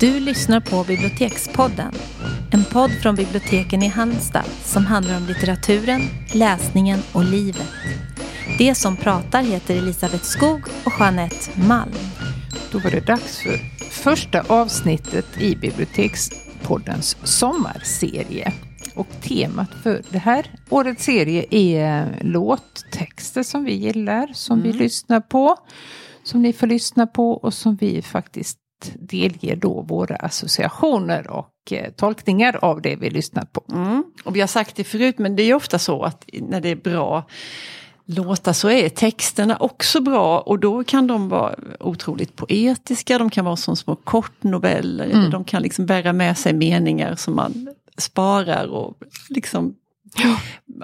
Du lyssnar på Bibliotekspodden. En podd från biblioteken i Halmstad som handlar om litteraturen, läsningen och livet. Det som pratar heter Elisabeth Skog och Jeanette Malm. Då var det dags för första avsnittet i Bibliotekspoddens sommarserie. Och temat för det här årets serie är låttexter som vi gillar, som mm. vi lyssnar på, som ni får lyssna på och som vi faktiskt delger då våra associationer och eh, tolkningar av det vi lyssnat på. Mm. Och vi har sagt det förut men det är ofta så att när det är bra låtar så är texterna också bra och då kan de vara otroligt poetiska, de kan vara som små kortnoveller, mm. de kan liksom bära med sig meningar som man sparar och liksom ja.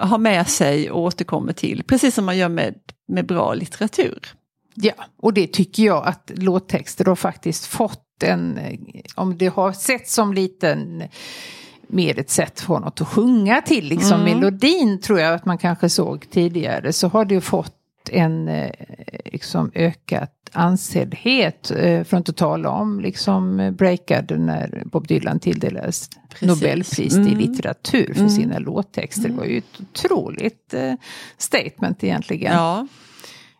har med sig och återkommer till. Precis som man gör med, med bra litteratur. Ja, och det tycker jag att låttexter har faktiskt fått en, om det har sett som liten mer ett sätt för något att sjunga till, liksom mm. melodin tror jag att man kanske såg tidigare, så har det fått en eh, liksom, ökad ansedhet, eh, för att inte tala om liksom breakade när Bob Dylan tilldelades Precis. Nobelpris mm. i litteratur för mm. sina låttexter. Det var ju ett otroligt eh, statement egentligen. Ja.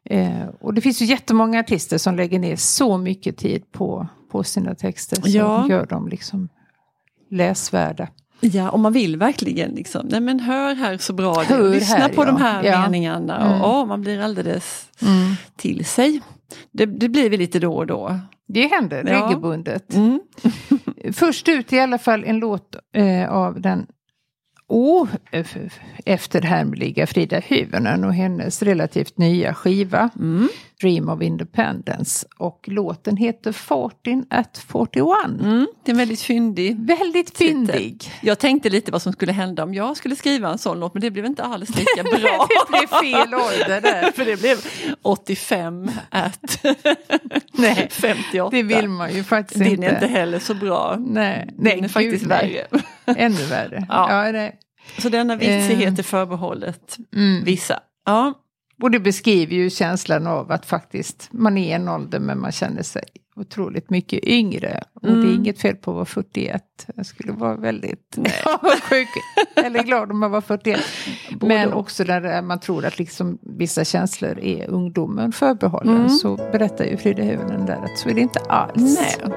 Eh, och det finns ju jättemånga artister som lägger ner så mycket tid på, på sina texter. Som ja. gör dem liksom läsvärda. Ja, och man vill verkligen liksom, nej men hör här så bra hör det. Lyssna här, på ja. de här ja. meningarna. Mm. Och, oh, man blir alldeles mm. till sig. Det, det blir vi lite då och då. Det händer ja. regelbundet. Mm. Först ut i alla fall en låt eh, av den oefterhärmliga Frida Hyvönen och hennes relativt nya skiva mm. Dream of Independence. Och låten heter 14 at 41. Mm, det är väldigt fyndig. Väldigt fyndig. Jag tänkte lite vad som skulle hända om jag skulle skriva en sån låt men det blev inte alls lika bra. det blev fel ålder där. För det blev 85 at Nej, 58. Det vill man ju faktiskt Din inte. Din är inte heller så bra. Nej, Nej Din är faktiskt nej. värre. Ännu värre. Ja. Ja, det. Så denna vitsighet är förbehållet mm. vissa. Ja. Och det beskriver ju känslan av att faktiskt man är en ålder men man känner sig otroligt mycket yngre. Och mm. det är mm. inget fel på att vara 41. Jag skulle vara väldigt sjuk, eller glad om man var 41. men också där man tror att liksom vissa känslor är ungdomen förbehållen. Mm. Så berättar ju Frida Hyvönen där att så är det inte alls. Nej.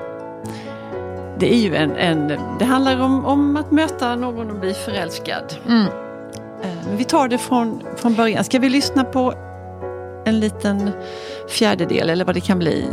Det är ju en, en det handlar om, om att möta någon och bli förälskad. Mm. Eh, vi tar det från, från början. Ska vi lyssna på en liten fjärdedel eller vad det kan bli?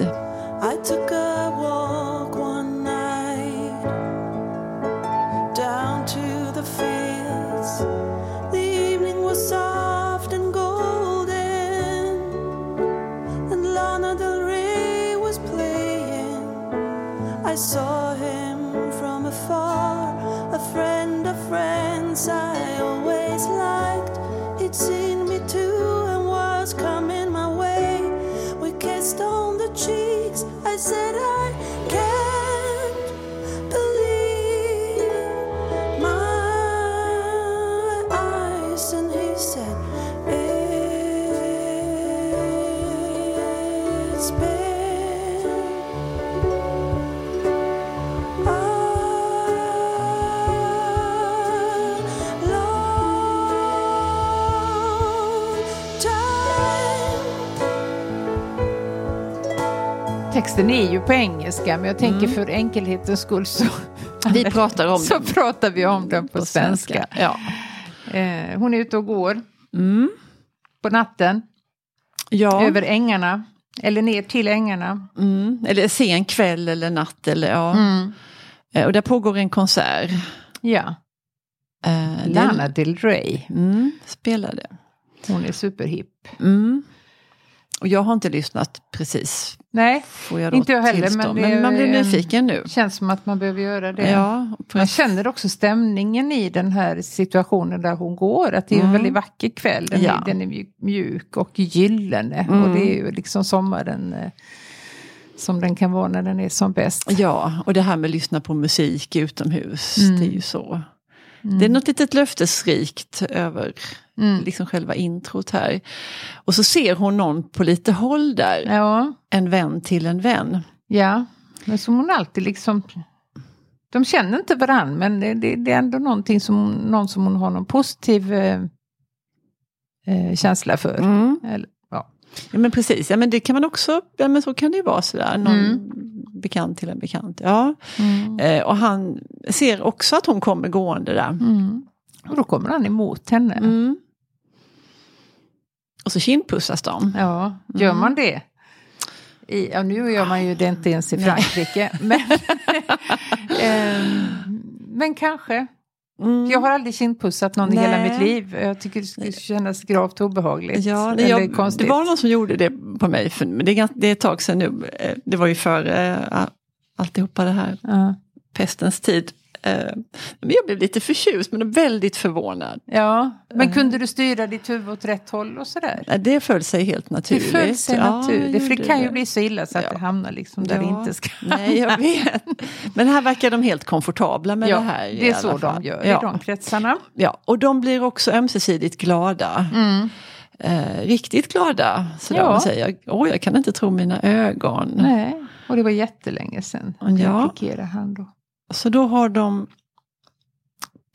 Texten är ju på engelska men jag tänker mm. för enkelhetens skull så, vi pratar om så pratar vi om den på, på svenska. svenska. Ja. Eh, hon är ute och går mm. på natten ja. över ängarna eller ner till ängarna. Mm. Eller sen kväll eller natt eller ja. Mm. Eh, och där pågår en konsert. Ja. Eh, Lana Del Rey mm, spelade. Hon är superhipp. Mm. Och jag har inte lyssnat precis. Nej, inte jag heller. Men, men, man blir nyfiken nu. känns som att man behöver göra det. Ja, man känner också stämningen i den här situationen där hon går. Att det är mm. en väldigt vacker kväll. Den, ja. är, den är mjuk och gyllene. Mm. Och det är ju liksom sommaren eh, som den kan vara när den är som bäst. Ja, och det här med att lyssna på musik utomhus. Mm. Det är ju så. Mm. Det är något litet löftesrikt över mm. liksom själva introt här. Och så ser hon någon på lite håll där. Ja. En vän till en vän. Ja, men som hon alltid liksom De känner inte varann men det, det, det är ändå någonting som, någon som hon har någon positiv eh, eh, känsla för. Mm. Eller, ja. Men precis, ja men det kan man också, ja men så kan det ju vara sådär, någon Mm. bekant till en bekant. Ja. Mm. Eh, och han ser också att hon kommer gående där. Mm. Och då kommer han emot henne. Mm. Och så kindpussas de. Ja, gör Mm. man det? I, ja, nu gör man ju det inte ens i Frankrike. men, Ehm, men kanske. Mm. Jag har aldrig kindpussat någon i hela Nej. mitt liv. Jag tycker det skulle kännas gravt obehagligt. Ja, nej, jag, det konstigt. var någon som gjorde det på mig, för, men det är, ganska, det är ett tag sedan nu. Eh, Det var ju före äh, alltihopa det här, Ja. pestens tid. Eh, Men jag blev lite förtjust men väldigt förvånad. ja, men Eh. kunde du styra ditt huvud åt rätt håll och sådär? Nej, Det föll sig helt Det naturligt. föll sig Ja, naturligt. för det kan ju bli så illa så att Ja. det hamnar liksom där det Ja. inte ska Nej, jag vet. Men här verkar de helt komfortabla med ja, det här. Det är så fall. de gör ja. i de kretsarna. Ja, och de blir också ömsesidigt glada. Mm. Eh, riktigt glada. Sådär Ja. man säger, åh jag kan inte tro mina ögon. Nej, och det var jättelänge sedan. Ja. Jag fick ge det han då. Så då har de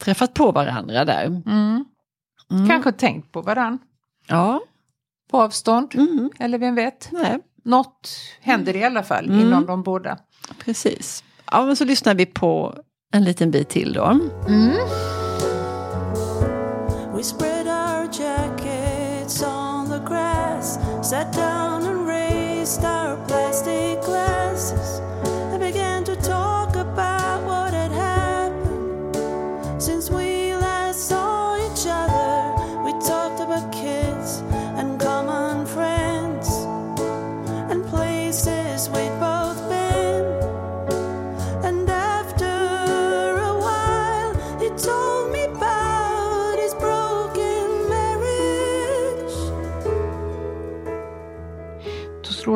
träffat på varandra där. Mm. Mm. Kanske tänkt på varann Ja. på avstånd. Mm. Eller vem vet. Nej, Något händer i alla fall Mm. inom de båda. precis. Ja, men så lyssnar vi på en liten bit till då.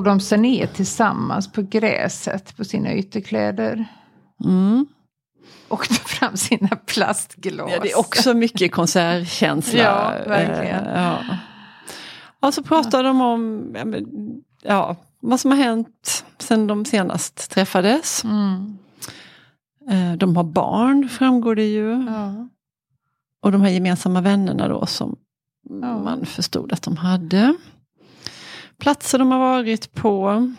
Slår de sig ner tillsammans på gräset på sina ytterkläder. Mm. Och tar fram sina plastglas. Ja, det är också mycket konsertkänsla. Ja, verkligen. Eh, ja. Och så pratar de om ja, ja, vad som har hänt sedan de senast träffades. Mm. Eh, De har barn, framgår det ju. Ja. Och de här gemensamma vännerna då som Ja. man förstod att de hade. Platser de har varit på.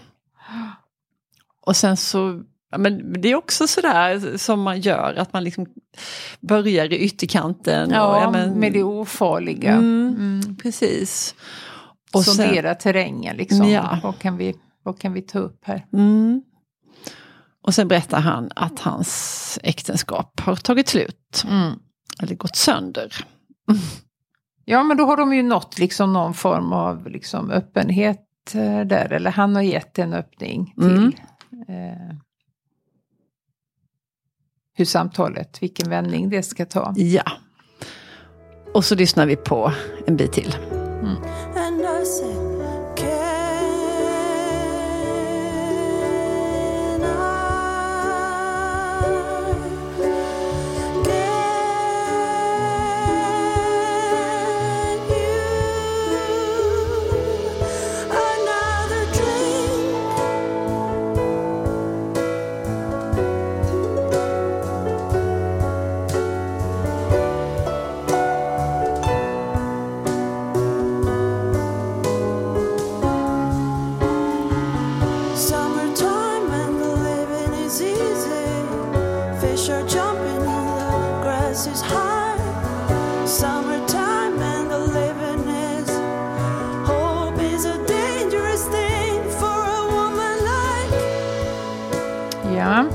Och sen så, ja, men det är också sådär som man gör, att man liksom börjar i ytterkanten. och, Ja, men- med det ofarliga. Mm, Mm. Precis. Och Sondera terrängen liksom. Ja. Vad, kan vi, vad kan vi ta upp här? mm, och sen berättar han att hans äktenskap har tagit slut. Mm. Eller gått sönder. Ja, men då har de ju nått liksom någon form av liksom öppenhet eh, där. Eller han har gett en öppning till Mm. eh, hur samtalet, vilken vändning det ska ta. Ja. Och så lyssnar vi på en bit till. And Ja.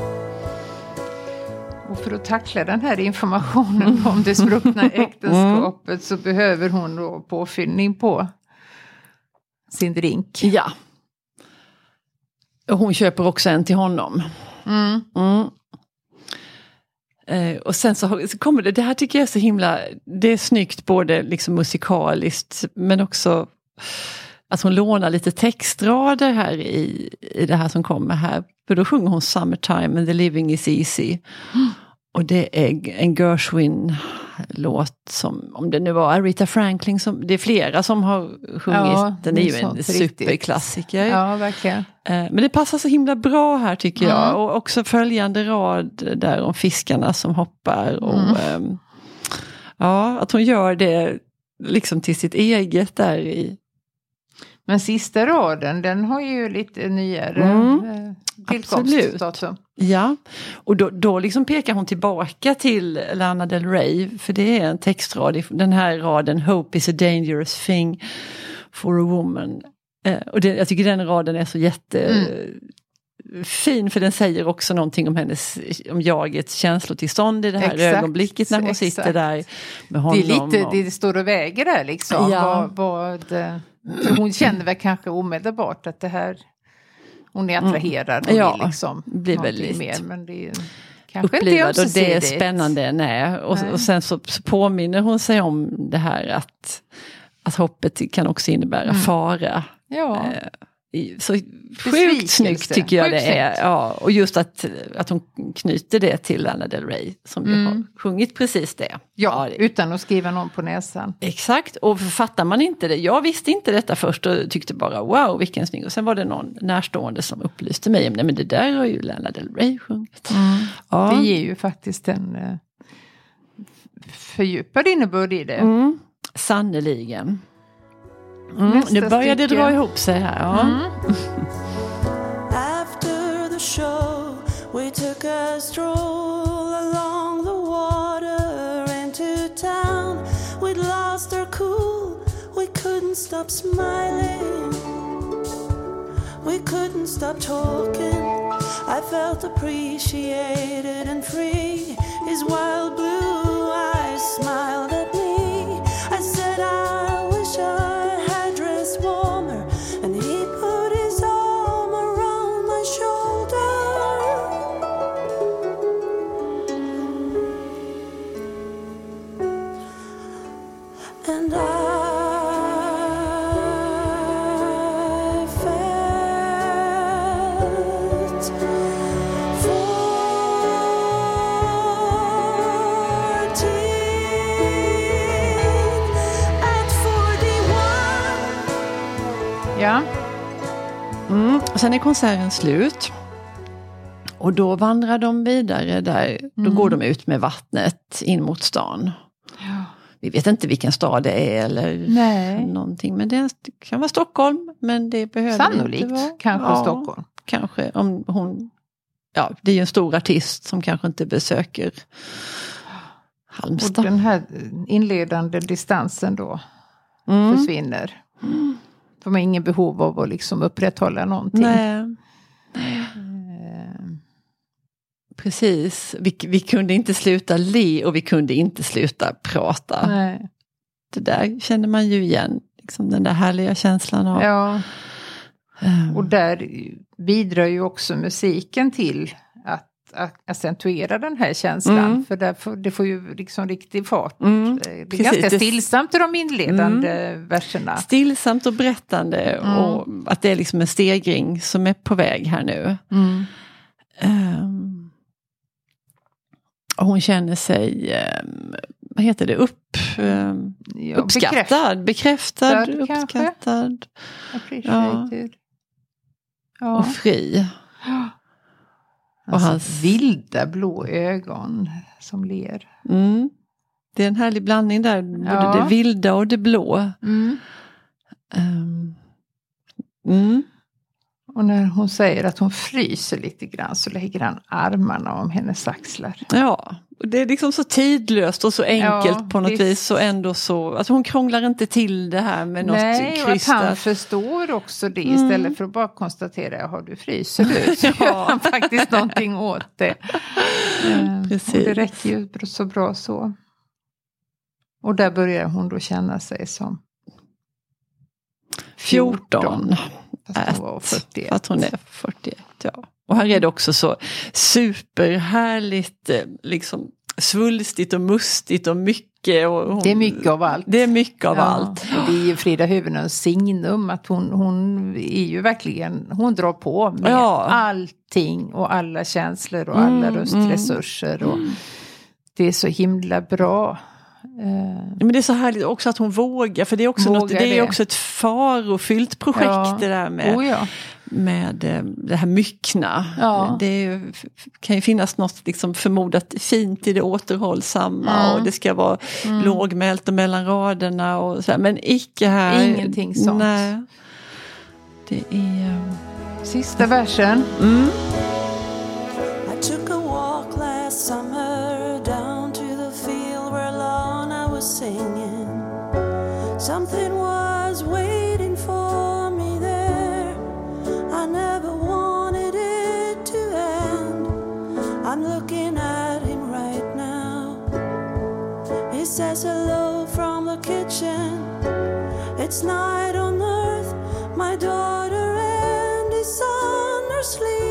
Och för att tackla den här informationen om det spruckna äktenskapet så behöver hon då påfyllning på sin drink. Ja. Och hon köper också en till honom. Mm. Mm. Eh, och sen så, så kommer det, det här tycker jag är så himla, det är snyggt både liksom musikaliskt men också att hon lånar lite textrader här i, i det här som kommer här. För då sjunger hon Summertime and the living is easy. Och det är en Gershwin låt som, om det nu var Aretha Franklin, som, det är flera som har sjungit, Ja, den är ju en superklassiker. Ja, verkligen. Eh, Men det passar så himla bra här tycker jag. Mm. Och också följande rad där om fiskarna som hoppar. Och, Mm. ehm, ja, att hon gör det liksom till sitt eget där i. Men sista raden, den har ju lite nyare Mm, eh, absolut. tillkomstdatum. Ja, och då, då liksom pekar hon tillbaka till Lana Del Rey. För det är en textrad, den här raden Hope is a dangerous thing for a woman. Eh, och det, jag tycker den raden är så jättefin för den säger också någonting om hennes, om jagets känslotillstånd i det här Exakt, ögonblicket när hon sitter exakt. där med Det honom. är lite, och- det står och väger där liksom. Ja. Vad, vad, eh, för hon känner väl kanske omedelbart att det här, hon är attraherad. Hon Mm. Ja, vill liksom blir väldigt mer. Men det är kanske inte upplivad och det är spännande. Nej. Och, Nej. och sen så, så påminner hon sig om det här att, att hoppet kan också innebära Mm. fara. Ja. Eh, Så sjukt snyggt tycker jag Sjukt det är. snyggt. Ja, och just att, att hon knyter det till Lana Del Rey som ju Mm. har sjungit precis det. ja, utan att skriva någon på näsan. Exakt, och fattar man inte det, jag visste inte detta först och tyckte bara wow vilken snygg. Och sen var det någon närstående som upplyste mig om nej men det där har ju Lana Del Rey sjungit. Ja. Det ger ju faktiskt en eh, fördjupad innebörd i det. Mm, Sannerligen. Mm, nu börjar det dra ihop sig här. Ja. Mm. After the show, we took a stroll along the water into town. We'd lost our cool, we couldn't stop smiling. We couldn't stop talking. I felt appreciated and free. His wild blue Ja. Mm. Och sen är konserten slut. Och då vandrar de vidare där, då Mm. går de ut med vattnet in mot stan. Ja. Vi vet inte vilken stad det är eller Nej. någonting. Men det kan vara Stockholm. Men det behöver Sannolikt inte vara. kanske Ja, Stockholm. Kanske om hon... Ja, det är ju en stor artist som kanske inte besöker Och Halmstad. den här inledande distansen då Mm. försvinner. De har ingen behov av att liksom upprätthålla någonting. Nej, Eh, precis. Vi, vi kunde inte sluta le och vi kunde inte sluta prata. nej. Det där känner man ju igen. Liksom den där härliga känslan av... Ja, ehm, och där bidrar ju också musiken till accentuera den här känslan. Mm. För där får, det får ju liksom riktig fart. Mm, Eh, Det är precis. ganska Det- stillsamt i de inledande verserna. Stillsamt och berättande Mm. och att det är liksom en stegring som är på väg här nu. Mm. Och hon känner sig, ehm, vad heter det, upp, ehm, Ja, uppskattad, bekräftad, Bekräftad, uppskattad Appreciated. Ja. och fri. Och och hans vilda blå ögon som ler. Mm. Det är en härlig blandning där, både Ja. det vilda och det blå. Ehm, mm. Och när hon säger att hon fryser lite grann så lägger han armarna om hennes axlar. Ja, och det är liksom så tidlöst och så enkelt Ja, på något visst. vis. Och ändå så, alltså hon krånglar inte till det här med något Nej, och att krystat. han förstår också det Mm. istället för att bara konstatera, jaha du fryser du. Så gör han faktiskt någonting åt det. Eh, Och Precis. det räcker ju så bra så. Och där börjar hon då känna sig som 14. Fast hon var Att, 41. att hon är 41. Ja. Och här är det också så superhärligt, eh, liksom svulstigt och mustigt och mycket. Och hon, Det är mycket av allt. Det är mycket av Ja, allt. det är ju Frida Huvudnös signum att hon, hon är ju verkligen, hon drar på med Ja. allting och alla känslor och Mm, alla röstresurser. Och Det är så himla bra Men det är så härligt också att hon vågar, för det är också, något, Vågar det är det. också ett farofyllt projekt Ja. det där med, oh ja. med eh, det här myckna. Ja. Det är, ju- kan ju finnas något liksom förmodat fint i det återhållsamma Mm. och det ska vara lågmält och mellan raderna och så här, men icke här. Ingenting sånt. Nej. Det är... eh, Sista versen. Mm. Says hello from the kitchen. It's night on earth. My daughter and his son are sleeping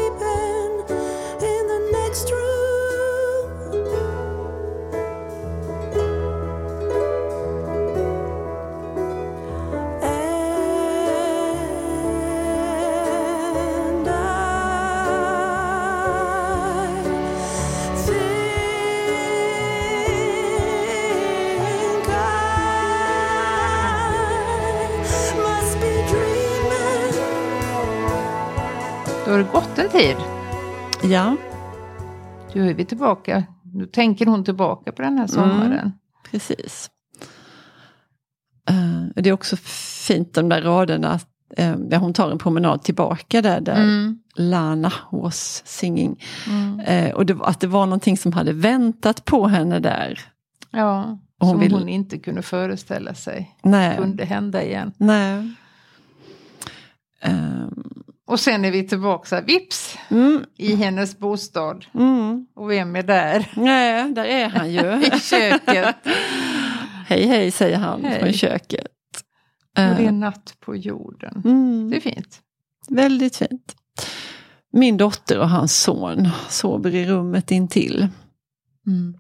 har det gått en tid. Ja, Nu är vi tillbaka. Nu tänker hon tillbaka på den här sommaren. precis. Eh, det är också fint de där raderna, uh, där hon tar en promenad tillbaka där, där Mm. Lana was singing. Mm. Eh, och det, att det var någonting som hade väntat på henne där. Ja, hon som vill- hon inte kunde föreställa sig Nej. kunde hända igen. Nej. Ehm, Och sen är vi tillbaka vips mm, i hennes bostad. mm. Och vem är där? Nej, där är han ju. I köket. hej hej säger han Hej. från köket. Och det är Eh, natt på jorden. mm, Det är fint. väldigt fint. Min dotter och hans son sover i rummet intill. Mm.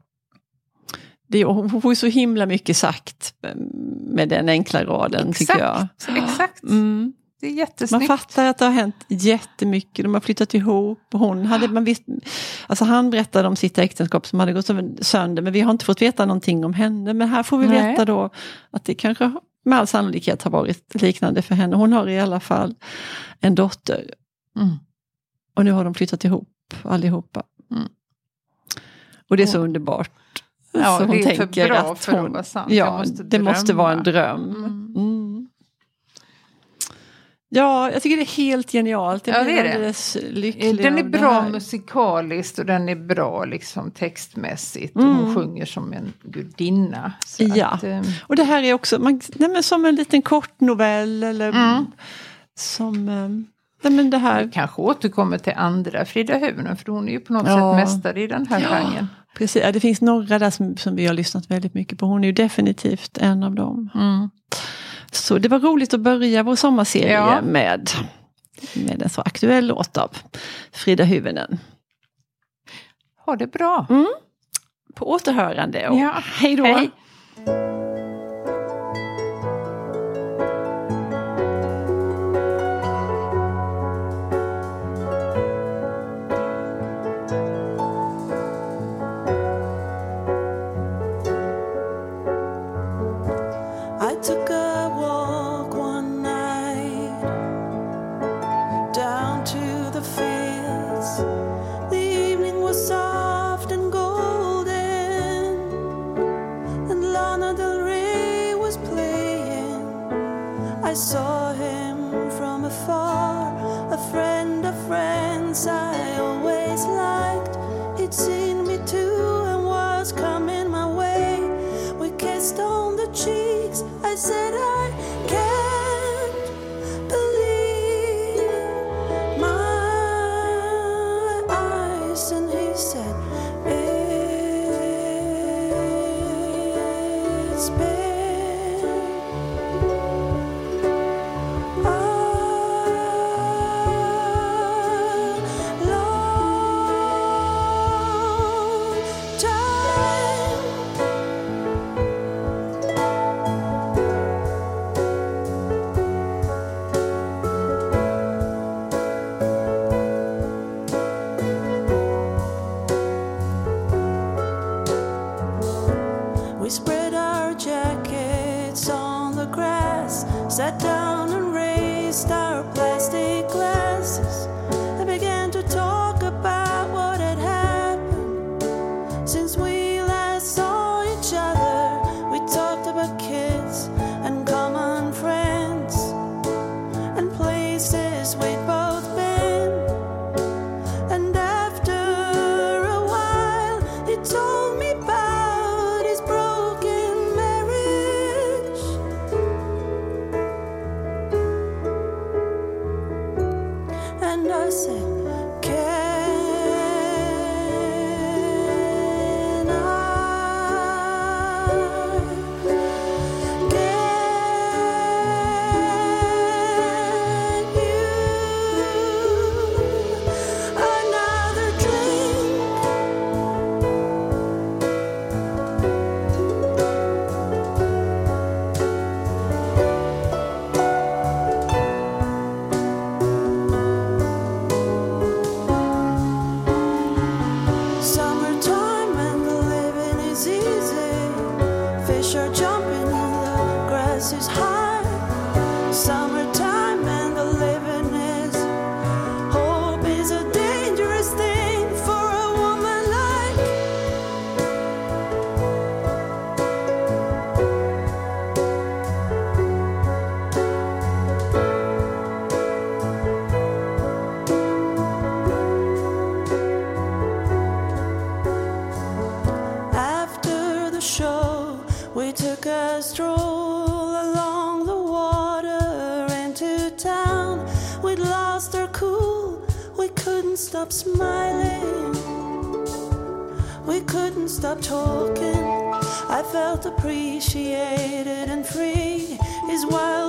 Det, hon får ju så himla mycket sagt med den enkla raden tycker jag. Exakt. Mm. Det är Man jättesnyggt. fattar att det har hänt jättemycket. De har flyttat ihop. Hon hade, man visst, alltså han berättade om sitt äktenskap som hade gått sönder. Men vi har inte fått veta någonting om henne. Men här får vi Nej. veta då att det kanske med all sannolikhet har varit liknande för henne. Hon har i alla fall en dotter. Mm. Och nu har de flyttat ihop allihopa. Mm. Och det är så underbart. Ja, så hon det är för tänker bra att för att hon, vara sant. Ja, måste det måste vara en dröm. Mm. Mm. Ja, jag tycker det är helt genialt. Jag Ja, blir det är det. lycklig Den är bra musikaliskt och den är bra liksom textmässigt. Och Mm. hon sjunger som en gudinna. Så Ja. att, eh, Och det här är också man, nej men som en liten kort novell eller Mm. som... eh, Nej men det här, vi kanske återkommer till andra Frida Hunen för hon är ju på något Ja. sätt mästare i den här Ja. genren. precis, ja, det finns några där som, som vi har lyssnat väldigt mycket på. Hon är ju definitivt en av dem. Mm. Så det var roligt att börja vår sommarserie Ja. med, med en så aktuell låt av Frida Hyvönen. Ha det bra. På återhörande och Ja. hej då! Hej. easy. Fish are jumping in the grass is high. smiling. We couldn't stop talking. I felt appreciated and free. as wild.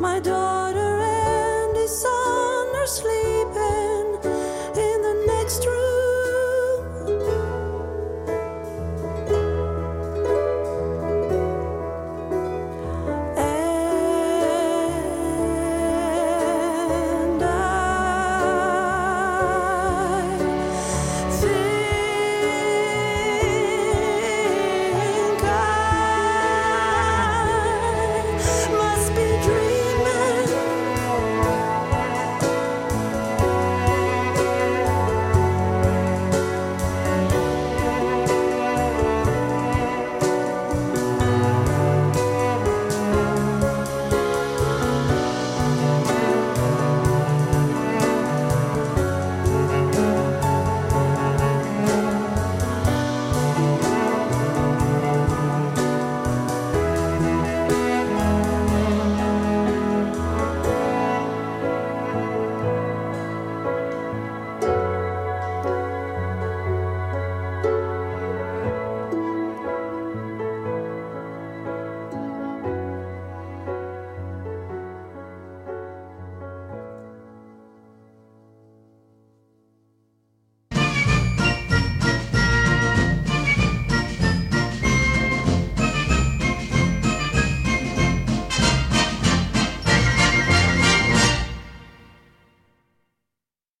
my door.